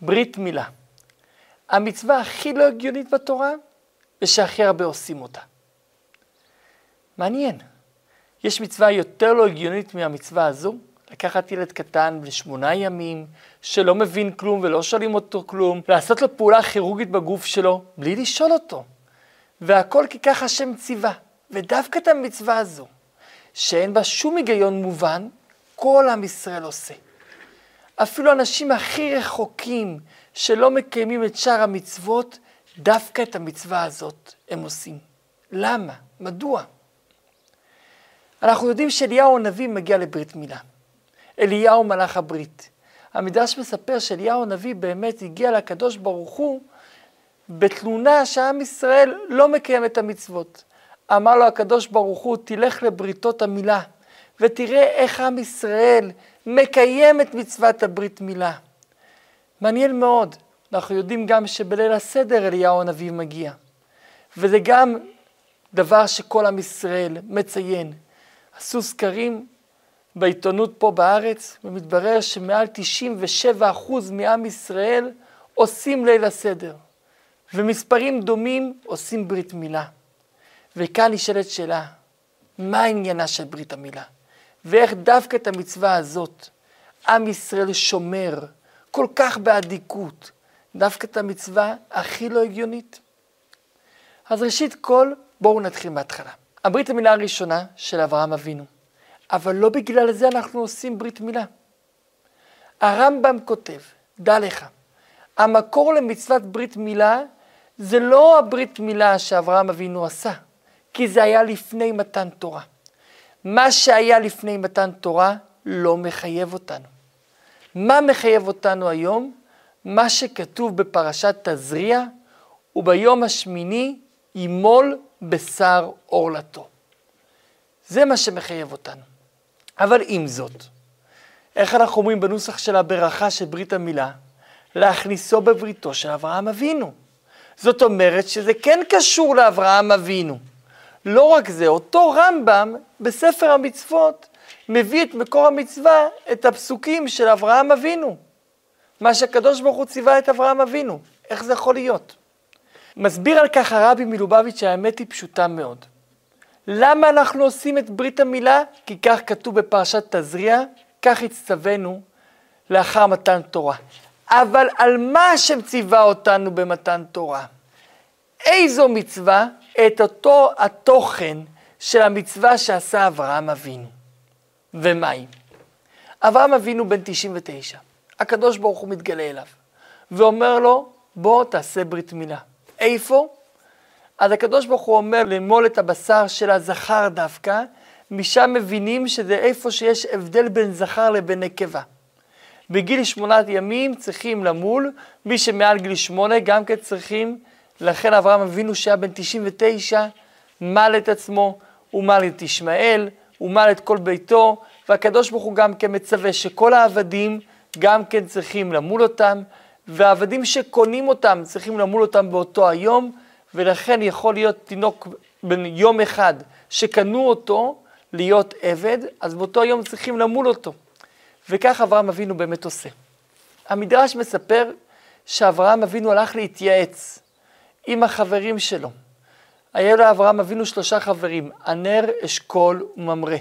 ברית מילה. המצווה הכי לא הגיונית בתורה, ושהכי הרבה עושים אותה. מעניין. יש מצווה יותר לא הגיונית מהמצווה הזו? לקחת ילד קטן בן שמונה ימים, שלא מבין כלום ולא שואלים אותו כלום, לעשות לו פעולה כירורגית בגוף שלו, בלי לשאול אותו. והכל כי ככה השם ציווה. ודווקא את המצווה הזו, שאין בה שום היגיון מובן, כל עם ישראל עושה. אפילו אנשים הכי רחוקים שלא מקיימים את שאר המצוות, דווקא את המצווה הזאת הם עושים. למה? מדוע? אנחנו יודעים שאליהו הנביא מגיע לברית מילה. אליהו מלאך הברית. המדרש מספר שאליהו הנביא באמת הגיע לקדוש ברוך הוא בתלונה שעם ישראל לא מקיים את המצוות. אמר לו הקדוש ברוך הוא, תלך לבריתות המילה, ותראה איך עם ישראל מקיים את מצוות הברית מילה. מעניין מאוד, אנחנו יודעים גם שבליל הסדר אליהו הנביא מגיע. וזה גם דבר שכל עם ישראל מציין. עשו סקרים בעיתונות פה בארץ, ומתברר שמעל 97% מעם ישראל עושים ליל הסדר, ומספרים דומים עושים ברית מילה. וכאן נשאלת שאלה, מה עניינה של ברית המילה? ואיך דווקא את המצווה הזאת עם ישראל שומר כל כך באדיקות, דווקא את המצווה הכי לא הגיונית? אז ראשית כל, בואו נתחיל מההתחלה. הברית המילה הראשונה של אברהם אבינו. אבל לא בגלל זה אנחנו עושים ברית מילה. הרמב"ם כותב, דע לך, המקור למצוות ברית מילה זה לא הברית מילה שאברהם אבינו עשה, כי זה היה לפני מתן תורה. מה שהיה לפני מתן תורה לא מחייב אותנו. מה מחייב אותנו היום? מה שכתוב בפרשת תזריע, וביום השמיני ימול בשר עורלתו. זה מה שמחייב אותנו. אבל עם זאת, איך אנחנו אומרים בנוסח של הברכה של ברית המילה? להכניסו בבריתו של אברהם אבינו. זאת אומרת שזה כן קשור לאברהם אבינו. לא רק זה, אותו רמב"ם בספר המצוות מביא את מקור המצווה, את הפסוקים של אברהם אבינו. מה שהקדוש ברוך הוא ציווה את אברהם אבינו. איך זה יכול להיות? מסביר על כך הרבי מלובביץ' שהאמת היא פשוטה מאוד. למה אנחנו עושים את ברית המילה? כי כך כתוב בפרשת תזריע, כך הצטווינו לאחר מתן תורה. אבל על מה השם ציווה אותנו במתן תורה? איזו מצווה? את אותו התוכן של המצווה שעשה אברהם אבינו. ומהי? אברהם אבינו בן 99, הקדוש ברוך הוא מתגלה אליו, ואומר לו, בוא תעשה ברית מילה. איפה? אז הקדוש ברוך הוא אומר למול את הבשר של הזכר דווקא, משם מבינים שזה איפה שיש הבדל בין זכר לבין נקבה. בגיל שמונת ימים צריכים למול, מי שמעל גיל שמונה גם כן צריכים, לכן אברהם אבינו שהיה בן 99, מל את עצמו, הוא מל את ישמעאל, הוא מל את כל ביתו, והקדוש ברוך הוא גם כן מצווה שכל העבדים גם כן צריכים למול אותם, והעבדים שקונים אותם צריכים למול אותם באותו היום, ולכן יכול להיות תינוק בן יום אחד שקנו אותו להיות עבד, אז באותו יום צריכים למול אותו. וכך אברהם אבינו באמת עושה. המדרש מספר שאברהם אבינו הלך להתייעץ עם החברים שלו. היה לאברהם אבינו שלושה חברים, ענר, אשכול וממרא.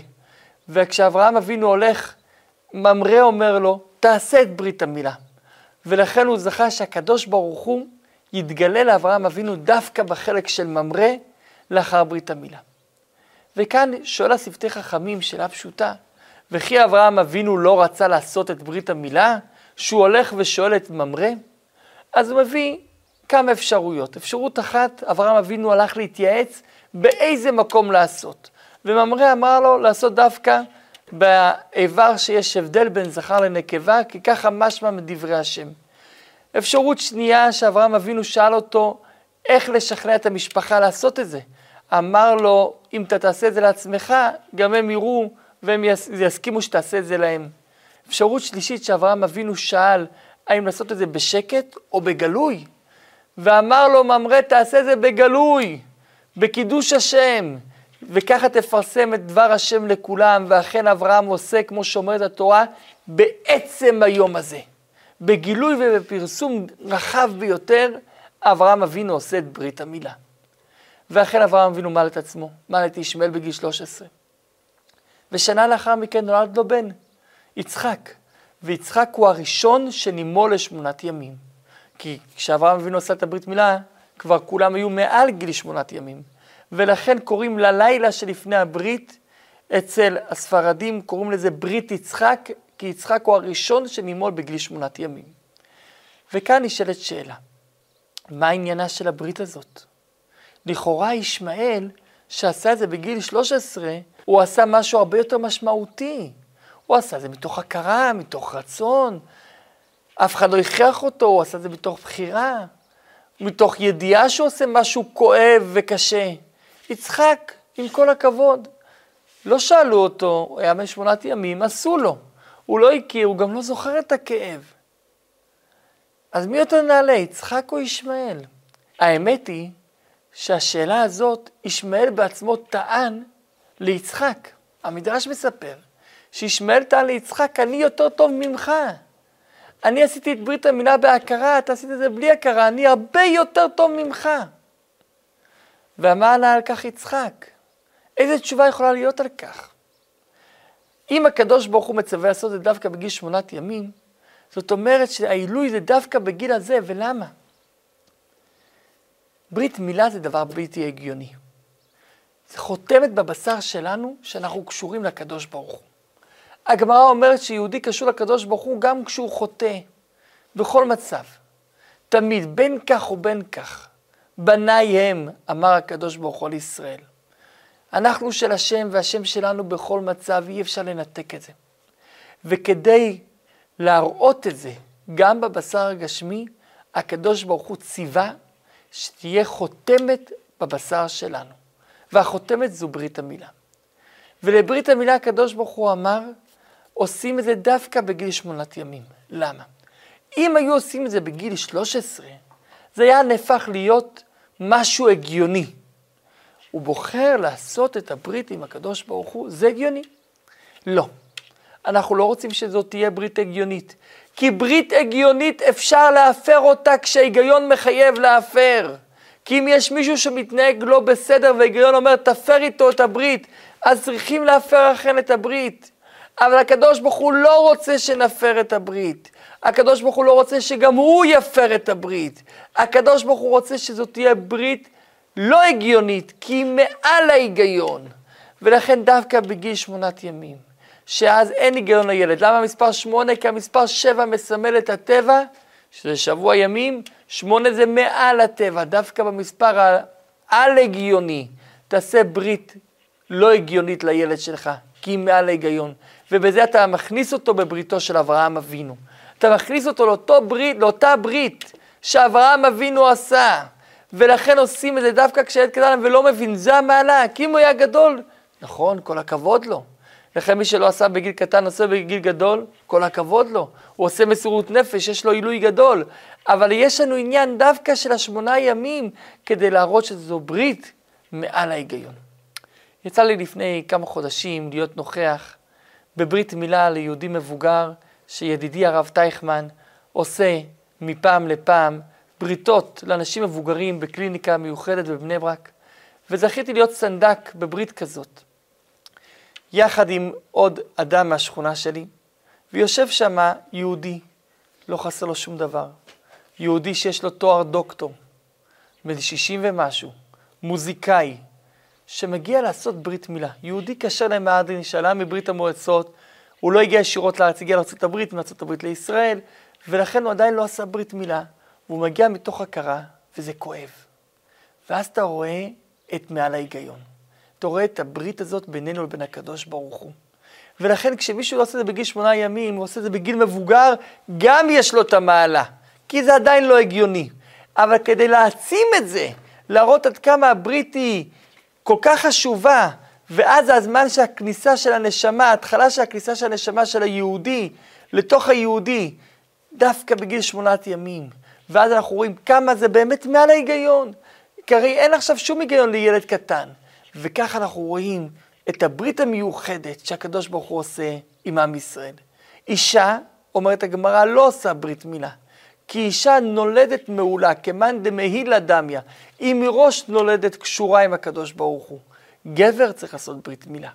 וכשאברהם אבינו הולך, ממרא אומר לו, תעשה את ברית המילה. ולכן הוא זכה שהקדוש ברוך הוא יתגלה לאברהם אבינו דווקא בחלק של ממרא לאחר ברית המילה. וכאן שואל השפתי חכמים שאלה פשוטה, וכי אברהם אבינו לא רצה לעשות את ברית המילה, שהוא הולך ושואל את ממרא? אז הוא מביא כמה אפשרויות. אפשרות אחת, אברהם אבינו הלך להתייעץ באיזה מקום לעשות. וממרא אמר לו לעשות דווקא באיבר שיש הבדל בין זכר לנקבה, כי ככה משמע מדברי השם. אפשרות שנייה שאברהם אבינו שאל אותו איך לשכנע את המשפחה לעשות את זה. אמר לו, אם אתה תעשה את זה לעצמך, גם הם יראו והם יסכימו שתעשה את זה להם. אפשרות שלישית שאברהם אבינו שאל, האם לעשות את זה בשקט או בגלוי? ואמר לו, ממרא, תעשה זה בגלוי, בקידוש השם, וככה תפרסם את דבר השם לכולם, ואכן אברהם עושה, כמו שאומרת התורה, בעצם היום הזה. בגילוי ובפרסום רחב ביותר, אברהם אבינו עושה את ברית המילה. ואכן אברהם אבינו מל את עצמו, מל את ישמעאל בגיל 13. ושנה לאחר מכן נולד לו בן, יצחק. ויצחק הוא הראשון שנימו לשמונת ימים. כי כשאברהם אבינו עשה את הברית מילה, כבר כולם היו מעל גיל שמונת ימים. ולכן קוראים ללילה שלפני הברית, אצל הספרדים קוראים לזה ברית יצחק, כי יצחק הוא הראשון שנימול בגיל שמונת ימים. וכאן נשאלת שאלה, מה עניינה של הברית הזאת? לכאורה ישמעאל, שעשה את זה בגיל 13, הוא עשה משהו הרבה יותר משמעותי. הוא עשה את זה מתוך הכרה, מתוך רצון. אף אחד לא הכריח אותו, הוא עשה את זה מתוך בחירה, מתוך ידיעה שהוא עושה משהו כואב וקשה. יצחק, עם כל הכבוד, לא שאלו אותו, הוא היה בן שמונת ימים, עשו לו. הוא לא הכיר, הוא גם לא זוכר את הכאב. אז מי יותר נעלה, יצחק או ישמעאל? האמת היא שהשאלה הזאת, ישמעאל בעצמו טען ליצחק. המדרש מספר שישמעאל טען ליצחק, אני יותר טוב ממך. אני עשיתי את ברית המילה בהכרה, אתה עשית את זה בלי הכרה, אני הרבה יותר טוב ממך. ואמר ענה על כך יצחק? איזה תשובה יכולה להיות על כך? אם הקדוש ברוך הוא מצווה לעשות את זה דווקא בגיל שמונת ימים, זאת אומרת שהעילוי זה דווקא בגיל הזה, ולמה? ברית מילה זה דבר בלתי הגיוני. זה חותמת בבשר שלנו שאנחנו קשורים לקדוש ברוך הוא. הגמרא אומרת שיהודי קשור לקדוש ברוך הוא גם כשהוא חוטא, בכל מצב. תמיד, בין כך ובין כך. בניי הם, אמר הקדוש ברוך הוא לישראל. אנחנו של השם והשם שלנו בכל מצב, אי אפשר לנתק את זה. וכדי להראות את זה גם בבשר הגשמי, הקדוש ברוך הוא ציווה שתהיה חותמת בבשר שלנו. והחותמת זו ברית המילה. ולברית המילה הקדוש ברוך הוא אמר, עושים את זה דווקא בגיל שמונת ימים. למה? אם היו עושים את זה בגיל 13, זה היה נהפך להיות משהו הגיוני. הוא בוחר לעשות את הברית עם הקדוש ברוך הוא, זה הגיוני. לא. אנחנו לא רוצים שזאת תהיה ברית הגיונית. כי ברית הגיונית אפשר להפר אותה כשההיגיון מחייב להפר. כי אם יש מישהו שמתנהג לא בסדר וההיגיון אומר תפר איתו את הברית, אז צריכים להפר אכן את הברית. אבל הקדוש ברוך הוא לא רוצה שנפר את הברית. הקדוש ברוך הוא לא רוצה שגם הוא יפר את הברית. הקדוש ברוך הוא רוצה שזאת תהיה ברית לא הגיונית, כי היא מעל ההיגיון. ולכן דווקא בגיל שמונת ימים, שאז אין היגיון לילד. למה המספר שמונה? כי המספר שבע מסמל את הטבע, שזה שבוע ימים, שמונה זה מעל הטבע, דווקא במספר העל-הגיוני. תעשה ברית לא הגיונית לילד שלך, כי מעל ההיגיון. ובזה אתה מכניס אותו בבריתו של אברהם אבינו. אתה מכניס אותו לאותו ברית, לאותה ברית שאברהם אבינו עשה. ולכן עושים את זה דווקא כשילד קטן ולא מבין, זה המעלה, כי אם הוא היה גדול, נכון, כל הכבוד לו. לכן מי שלא עשה בגיל קטן עושה בגיל גדול, כל הכבוד לו. הוא עושה מסירות נפש, יש לו עילוי גדול. אבל יש לנו עניין דווקא של השמונה ימים כדי להראות שזו ברית מעל ההיגיון. יצא לי לפני כמה חודשים להיות נוכח בברית מילה ליהודי מבוגר שידידי הרב טייכמן עושה מפעם לפעם בריתות לאנשים מבוגרים בקליניקה מיוחדת בבני ברק, וזכיתי להיות סנדק בברית כזאת, יחד עם עוד אדם מהשכונה שלי, ויושב שם יהודי, לא חסר לו שום דבר, יהודי שיש לו תואר דוקטור, בן 60 ומשהו, מוזיקאי, שמגיע לעשות ברית מילה. יהודי קשר למהדרין, שעלה מברית המועצות, הוא לא הגיע ישירות לארץ, הגיע לארה"ב, מארה"ב לישראל, ולכן הוא עדיין לא עשה ברית מילה. והוא מגיע מתוך הכרה, וזה כואב. ואז אתה רואה את מעל ההיגיון. אתה רואה את הברית הזאת בינינו לבין הקדוש ברוך הוא. ולכן כשמישהו לא עושה את זה בגיל שמונה ימים, הוא עושה את זה בגיל מבוגר, גם יש לו את המעלה. כי זה עדיין לא הגיוני. אבל כדי להעצים את זה, להראות עד כמה הברית היא כל כך חשובה, ואז הזמן שהכניסה של הנשמה, ההתחלה של הכניסה של הנשמה של היהודי לתוך היהודי, דווקא בגיל שמונת ימים. ואז אנחנו רואים כמה זה באמת מעל ההיגיון. כי הרי אין עכשיו שום היגיון לילד קטן. וכך אנחנו רואים את הברית המיוחדת שהקדוש ברוך הוא עושה עם עם ישראל. אישה אומרת הגמרא, לא עושה ברית מילה. כי אישה נולדת מעולה, כמאן דמהילה דמיה. היא מראש נולדת קשורה עם הקדוש ברוך הוא. גבר צריך לעשות ברית מילה.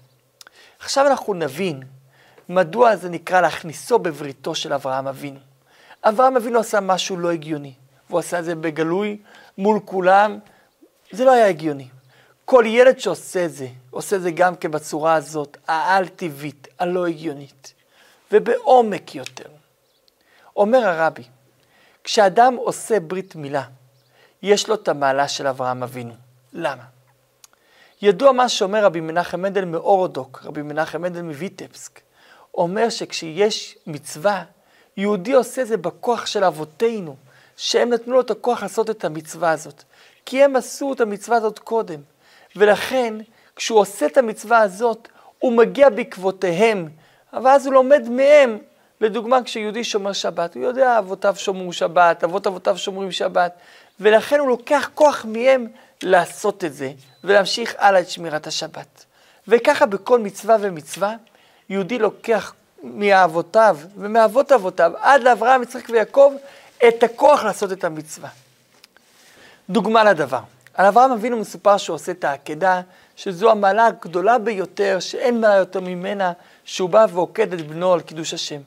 עכשיו אנחנו נבין מדוע זה נקרא להכניסו בבריתו של אברהם אבינו. אברהם אבינו עשה משהו לא הגיוני, והוא עשה את זה בגלוי מול כולם, זה לא היה הגיוני. כל ילד שעושה זה, עושה זה גם כן בצורה הזאת, העל-טבעית, הלא הגיונית, ובעומק יותר. אומר הרבי, כשאדם עושה ברית מילה, יש לו את המעלה של אברהם אבינו. למה? ידוע מה שאומר רבי מנחם מנדל מאורודוק, רבי מנחם מנדל מויטבסק, אומר שכשיש מצווה, יהודי עושה זה בכוח של אבותינו, שהם נתנו לו את הכוח לעשות את המצווה הזאת. כי הם עשו את המצווה הזאת קודם. ולכן, כשהוא עושה את המצווה הזאת, הוא מגיע בעקבותיהם, ואז הוא לומד מהם. לדוגמה, כשיהודי שומר שבת, הוא יודע, אבותיו שומרו שבת, אבות אבותיו שומרים שבת, ולכן הוא לוקח כוח מהם לעשות את זה, ולהמשיך הלאה את שמירת השבת. וככה בכל מצווה ומצווה, יהודי לוקח מאבותיו ומאבות אבותיו עד לאברהם, יצחק ויעקב את הכוח לעשות את המצווה. דוגמה לדבר. על אברהם אבינו מסופר שהוא עושה את העקדה, שזו המעלה הגדולה ביותר, שאין מעלה יותר ממנה, שהוא בא ועוקד את בנו על קידוש השם.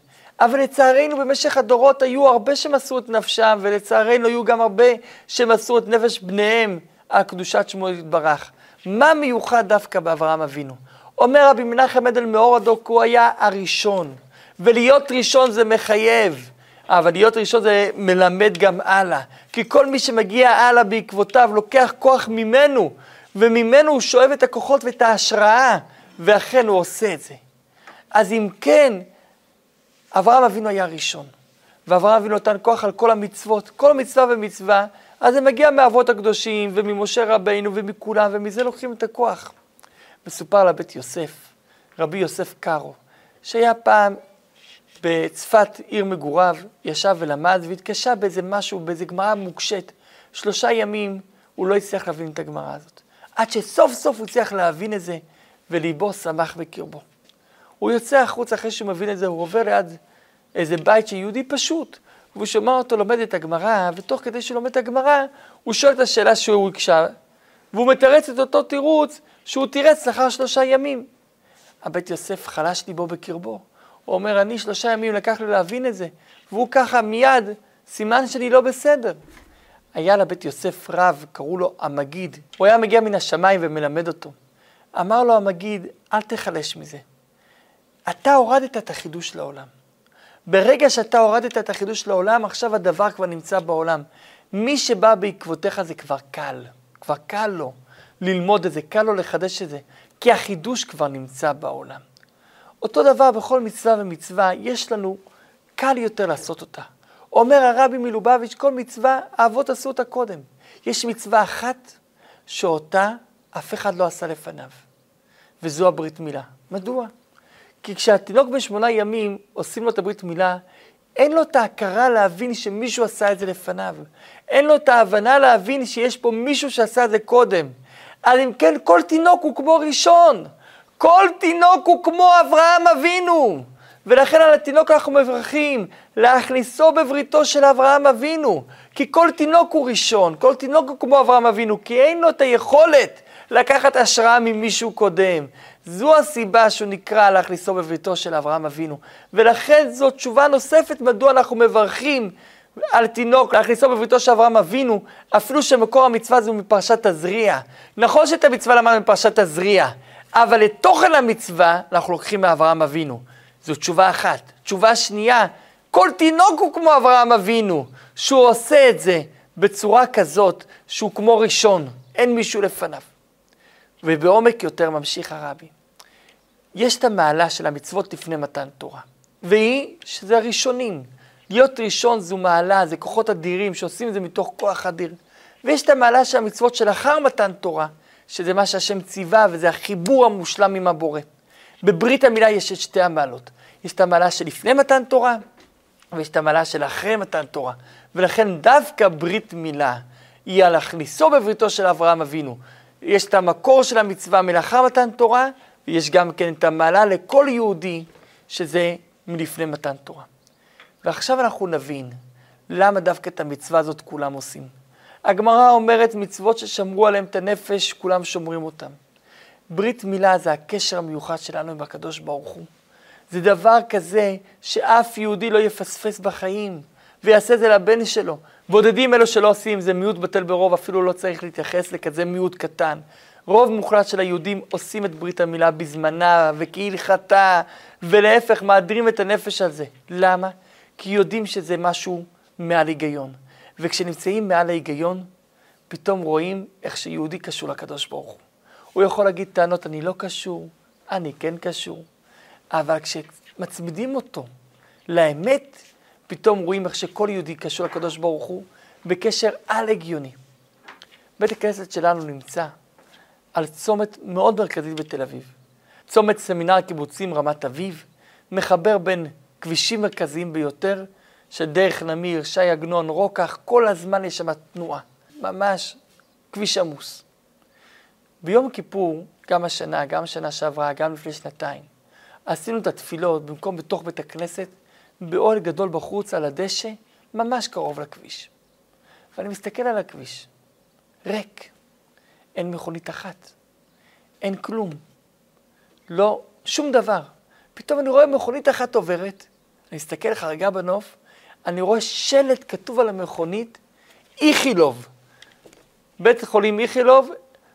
אבל לצערנו במשך הדורות היו הרבה שמסרו את נפשם, ולצערנו היו גם הרבה שמסרו את נפש בניהם על קדושת שמו יתברך. מה מיוחד דווקא באברהם אבינו? אומר רבי מנחם עדל מאור הדוק, הוא היה הראשון, ולהיות ראשון זה מחייב. אבל להיות ראשון זה מלמד גם הלאה. כי כל מי שמגיע הלאה בעקבותיו לוקח כוח ממנו, וממנו הוא שואב את הכוחות ואת ההשראה, ואכן הוא עושה את זה. אז אם כן, אברהם אבינו היה ראשון, ואברהם אבינו נתן כוח על כל המצוות, כל מצווה ומצווה, אז זה מגיע מאבות הקדושים וממשה רבינו ומכולם, ומזה לוקחים את הכוח. מסופר לבית יוסף, רבי יוסף קארו, שהיה פעם בצפת, עיר מגוריו, ישב ולמד והתקשה באיזה משהו, באיזה גמרא מוקשת. שלושה ימים הוא לא הצליח להבין את הגמרא הזאת. עד שסוף סוף הוא הצליח להבין את זה, וליבו שמח בקרבו. הוא יוצא החוץ אחרי שהוא מבין את זה, הוא עובר ליד איזה בית של יהודי פשוט, והוא שומע אותו לומד את הגמרא, ותוך כדי שהוא לומד את הגמרא, הוא שואל את השאלה שהוא הקשה, והוא מתרץ את אותו תירוץ שהוא תירץ לאחר שלושה ימים. הבית יוסף חלש ליבו בקרבו. הוא אומר, אני שלושה ימים לקח לי להבין את זה, והוא ככה מיד, סימן שאני לא בסדר. היה לבית יוסף רב, קראו לו המגיד. הוא היה מגיע מן השמיים ומלמד אותו. אמר לו המגיד, אל תחלש מזה. אתה הורדת את החידוש לעולם. ברגע שאתה הורדת את החידוש לעולם, עכשיו הדבר כבר נמצא בעולם. מי שבא בעקבותיך זה כבר קל, כבר קל לו ללמוד את זה, קל לו לחדש את זה, כי החידוש כבר נמצא בעולם. אותו דבר בכל מצווה ומצווה, יש לנו, קל יותר לעשות אותה. אומר הרבי מלובביץ', כל מצווה, האבות עשו אותה קודם. יש מצווה אחת שאותה אף אחד לא עשה לפניו, וזו הברית מילה. מדוע? כי כשהתינוק בן שמונה ימים עושים לו את הברית מילה, אין לו את ההכרה להבין שמישהו עשה את זה לפניו. אין לו את ההבנה להבין שיש פה מישהו שעשה את זה קודם. אז אם כן, כל תינוק הוא כמו ראשון. כל תינוק הוא כמו אברהם אבינו. ולכן על התינוק אנחנו מברכים, להכניסו בבריתו של אברהם אבינו. כי כל תינוק הוא ראשון, כל תינוק הוא כמו אברהם אבינו, כי אין לו את היכולת לקחת השראה ממישהו קודם. זו הסיבה שהוא נקרא להכניסו בביתו של אברהם אבינו. ולכן זו תשובה נוספת מדוע אנחנו מברכים על תינוק, להכניסו בביתו של אברהם אבינו, אפילו שמקור המצווה זה מפרשת תזריע. נכון שאת המצווה למדנו מפרשת תזריע, אבל את תוכן המצווה אנחנו לוקחים מאברהם אבינו. זו תשובה אחת. תשובה שנייה, כל תינוק הוא כמו אברהם אבינו, שהוא עושה את זה בצורה כזאת שהוא כמו ראשון, אין מישהו לפניו. ובעומק יותר ממשיך הרבי. יש את המעלה של המצוות לפני מתן תורה, והיא שזה הראשונים. להיות ראשון זו מעלה, זה כוחות אדירים שעושים את זה מתוך כוח אדיר. ויש את המעלה של המצוות שלאחר מתן תורה, שזה מה שהשם ציווה וזה החיבור המושלם עם הבורא. בברית המילה יש את שתי המעלות. יש את המעלה שלפני מתן תורה, ויש את המעלה של אחרי מתן תורה. ולכן דווקא ברית מילה היא על הכניסו בבריתו של אברהם אבינו. יש את המקור של המצווה מלאחר מתן תורה, ויש גם כן את המעלה לכל יהודי, שזה מלפני מתן תורה. ועכשיו אנחנו נבין למה דווקא את המצווה הזאת כולם עושים. הגמרא אומרת מצוות ששמרו עליהם את הנפש, כולם שומרים אותם. ברית מילה זה הקשר המיוחד שלנו עם הקדוש ברוך הוא. זה דבר כזה שאף יהודי לא יפספס בחיים ויעשה את זה לבן שלו. בודדים אלו שלא עושים, זה מיעוט בטל ברוב, אפילו לא צריך להתייחס לכזה מיעוט קטן. רוב מוחלט של היהודים עושים את ברית המילה בזמנה וכהלכתה, ולהפך, מאדירים את הנפש על זה. למה? כי יודעים שזה משהו מעל היגיון. וכשנמצאים מעל ההיגיון, פתאום רואים איך שיהודי קשור לקדוש ברוך הוא. הוא יכול להגיד טענות, אני לא קשור, אני כן קשור. אבל כשמצמידים אותו לאמת, פתאום רואים איך שכל יהודי קשור לקדוש ברוך הוא בקשר על-הגיוני. בית הכנסת שלנו נמצא על צומת מאוד מרכזית בתל אביב. צומת סמינר קיבוצים רמת אביב, מחבר בין כבישים מרכזיים ביותר, שדרך נמיר, ש"י עגנון, רוקח, כל הזמן יש שם תנועה. ממש כביש עמוס. ביום כיפור, גם השנה, גם שנה שעברה, גם לפני שנתיים, עשינו את התפילות במקום בתוך בית הכנסת, באוהל גדול בחוץ על הדשא, ממש קרוב לכביש. ואני מסתכל על הכביש, ריק, אין מכונית אחת, אין כלום, לא, שום דבר. פתאום אני רואה מכונית אחת עוברת, אני מסתכל חרגה בנוף, אני רואה שלט כתוב על המכונית, איכילוב. בית חולים איכילוב,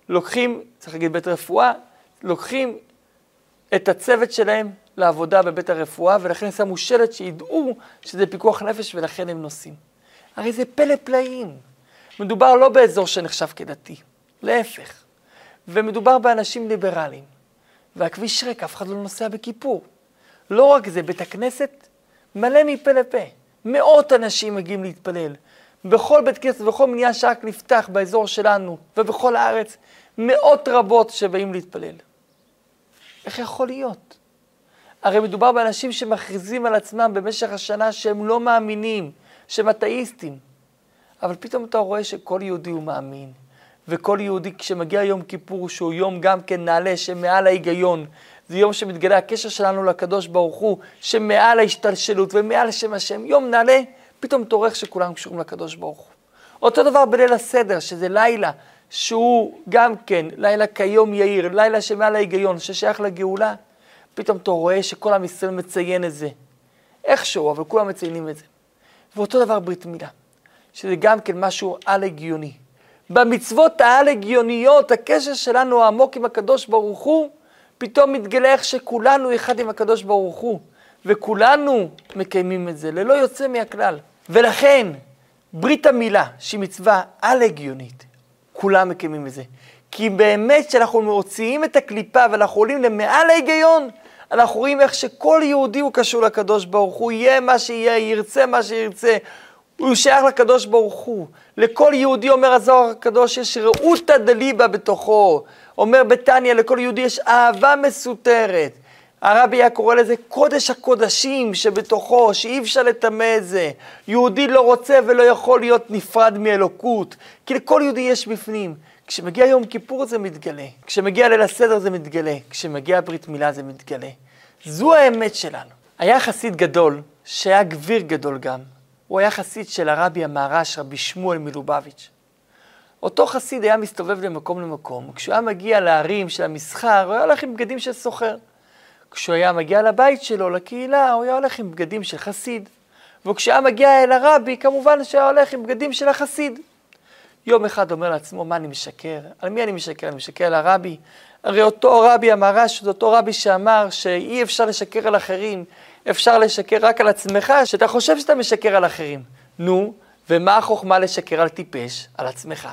לוקחים, צריך להגיד בית רפואה, לוקחים את הצוות שלהם לעבודה בבית הרפואה, ולכן שמו שלט שידעו שזה פיקוח נפש ולכן הם נוסעים. הרי זה פלא פלאים. מדובר לא באזור שנחשב כדתי, להפך. ומדובר באנשים ליברליים. והכביש ריק, אף אחד לא נוסע בכיפור. לא רק זה, בית הכנסת מלא מפה לפה. מאות אנשים מגיעים להתפלל. בכל בית כנסת, בכל מניין שרק נפתח באזור שלנו ובכל הארץ, מאות רבות שבאים להתפלל. איך יכול להיות? הרי מדובר באנשים שמכריזים על עצמם במשך השנה שהם לא מאמינים, שהם אתאיסטים. אבל פתאום אתה רואה שכל יהודי הוא מאמין, וכל יהודי כשמגיע יום כיפור, שהוא יום גם כן נעלה, שמעל ההיגיון, זה יום שמתגלה הקשר שלנו לקדוש ברוך הוא, שמעל ההשתלשלות ומעל שם השם, יום נעלה, פתאום תורך שכולם קשורים לקדוש ברוך הוא. אותו דבר בליל הסדר, שזה לילה שהוא גם כן לילה כיום יאיר, לילה שמעל ההיגיון, ששייך לגאולה, פתאום אתה רואה שכל עם ישראל מציין את זה. איכשהו, אבל כולם מציינים את זה. ואותו דבר ברית מילה, שזה גם כן משהו על-הגיוני. במצוות העל-הגיוניות, הקשר שלנו העמוק עם הקדוש ברוך הוא, פתאום מתגלה איך שכולנו אחד עם הקדוש ברוך הוא, וכולנו מקיימים את זה, ללא יוצא מהכלל. ולכן, ברית המילה, שהיא מצווה על-הגיונית, כולם מקיימים את זה. כי באמת כשאנחנו מוציאים את הקליפה ואנחנו עולים למעל ההיגיון, אנחנו רואים איך שכל יהודי הוא קשור לקדוש ברוך הוא, יהיה מה שיהיה, ירצה מה שירצה, הוא שייך לקדוש ברוך הוא. לכל יהודי, אומר הזוהר הקדוש, יש ראותא דליבה בתוכו. אומר בתניא, לכל יהודי יש אהבה מסותרת. הרבי היה קורא לזה קודש הקודשים שבתוכו, שאי אפשר לטמא את זה. יהודי לא רוצה ולא יכול להיות נפרד מאלוקות, כי לכל יהודי יש בפנים. כשמגיע יום כיפור זה מתגלה, כשמגיע ליל הסדר זה מתגלה, כשמגיע ברית מילה זה מתגלה. זו האמת שלנו. היה חסיד גדול, שהיה גביר גדול גם. הוא היה חסיד של הרבי המהר"ש, רבי שמואל מלובביץ'. אותו חסיד היה מסתובב למקום למקום. כשהוא היה מגיע לערים של המסחר, הוא היה הולך עם בגדים של סוחר. כשהוא היה מגיע לבית שלו, לקהילה, הוא היה הולך עם בגדים של חסיד. וכשהוא היה מגיע אל הרבי, כמובן שהיה הולך עם בגדים של החסיד. יום אחד אומר לעצמו, מה אני משקר? על מי אני משקר? אני משקר על הרבי? הרי אותו רבי המהר"ש, זה אותו רבי שאמר שאי אפשר לשקר על אחרים, אפשר לשקר רק על עצמך, שאתה חושב שאתה משקר על אחרים. נו, ומה החוכמה לשקר על טיפש? על עצמך.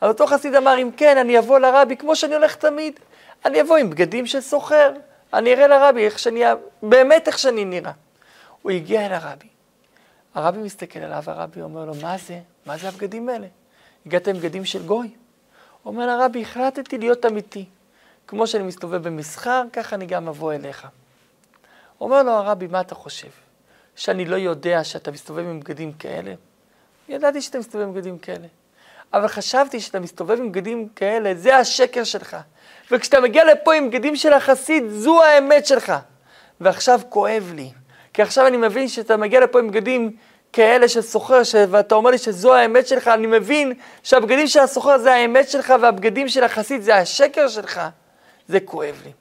אז אותו חסיד אמר, אם כן, אני אבוא לרבי כמו שאני הולך תמיד. אני אבוא עם בגדים של סוחר. אני אראה לרבי איך שאני, באמת איך שאני נראה. הוא הגיע אל הרבי. הרבי מסתכל עליו, הרבי אומר לו, מה זה? מה זה הבגדים האלה? הגעת עם בגדים של גוי? אומר לרבי, החלטתי להיות אמיתי. כמו שאני מסתובב במסחר, ככה אני גם אבוא אליך. אומר לו הרבי, מה אתה חושב? שאני לא יודע שאתה מסתובב עם בגדים כאלה? ידעתי שאתה מסתובב עם בגדים כאלה. אבל חשבתי שאתה מסתובב עם בגדים כאלה, זה השקר שלך. וכשאתה מגיע לפה עם בגדים של החסיד, זו האמת שלך. ועכשיו כואב לי, כי עכשיו אני מבין שאתה מגיע לפה עם בגדים כאלה של סוחר, ואתה אומר לי שזו האמת שלך, אני מבין שהבגדים של הסוחר זה האמת שלך, והבגדים של החסיד זה השקר שלך. זה כואב לי.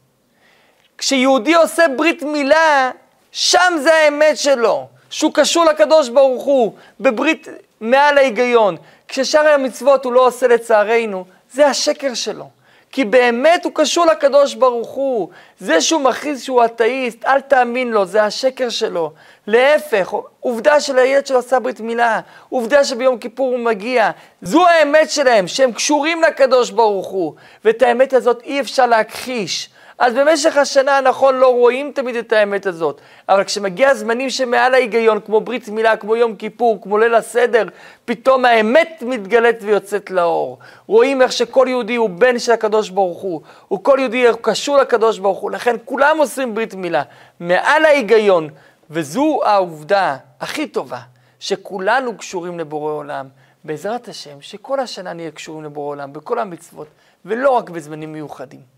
כשיהודי עושה ברית מילה, שם זה האמת שלו, שהוא קשור לקדוש ברוך הוא, בברית מעל ההיגיון. כששאר המצוות הוא לא עושה לצערנו, זה השקר שלו. כי באמת הוא קשור לקדוש ברוך הוא. זה שהוא מכריז שהוא אתאיסט, אל תאמין לו, זה השקר שלו. להפך, עובדה של הילד שלו עשה ברית מילה, עובדה שביום כיפור הוא מגיע. זו האמת שלהם, שהם קשורים לקדוש ברוך הוא. ואת האמת הזאת אי אפשר להכחיש. אז במשך השנה, נכון, לא רואים תמיד את האמת הזאת, אבל כשמגיע הזמנים שמעל ההיגיון, כמו ברית מילה, כמו יום כיפור, כמו ליל הסדר, פתאום האמת מתגלית ויוצאת לאור. רואים איך שכל יהודי הוא בן של הקדוש ברוך הוא, וכל יהודי קשור לקדוש ברוך הוא, לכן כולם עושים ברית מילה, מעל ההיגיון, וזו העובדה הכי טובה, שכולנו קשורים לבורא עולם. בעזרת השם, שכל השנה נהיה קשורים לבורא עולם, בכל המצוות, ולא רק בזמנים מיוחדים.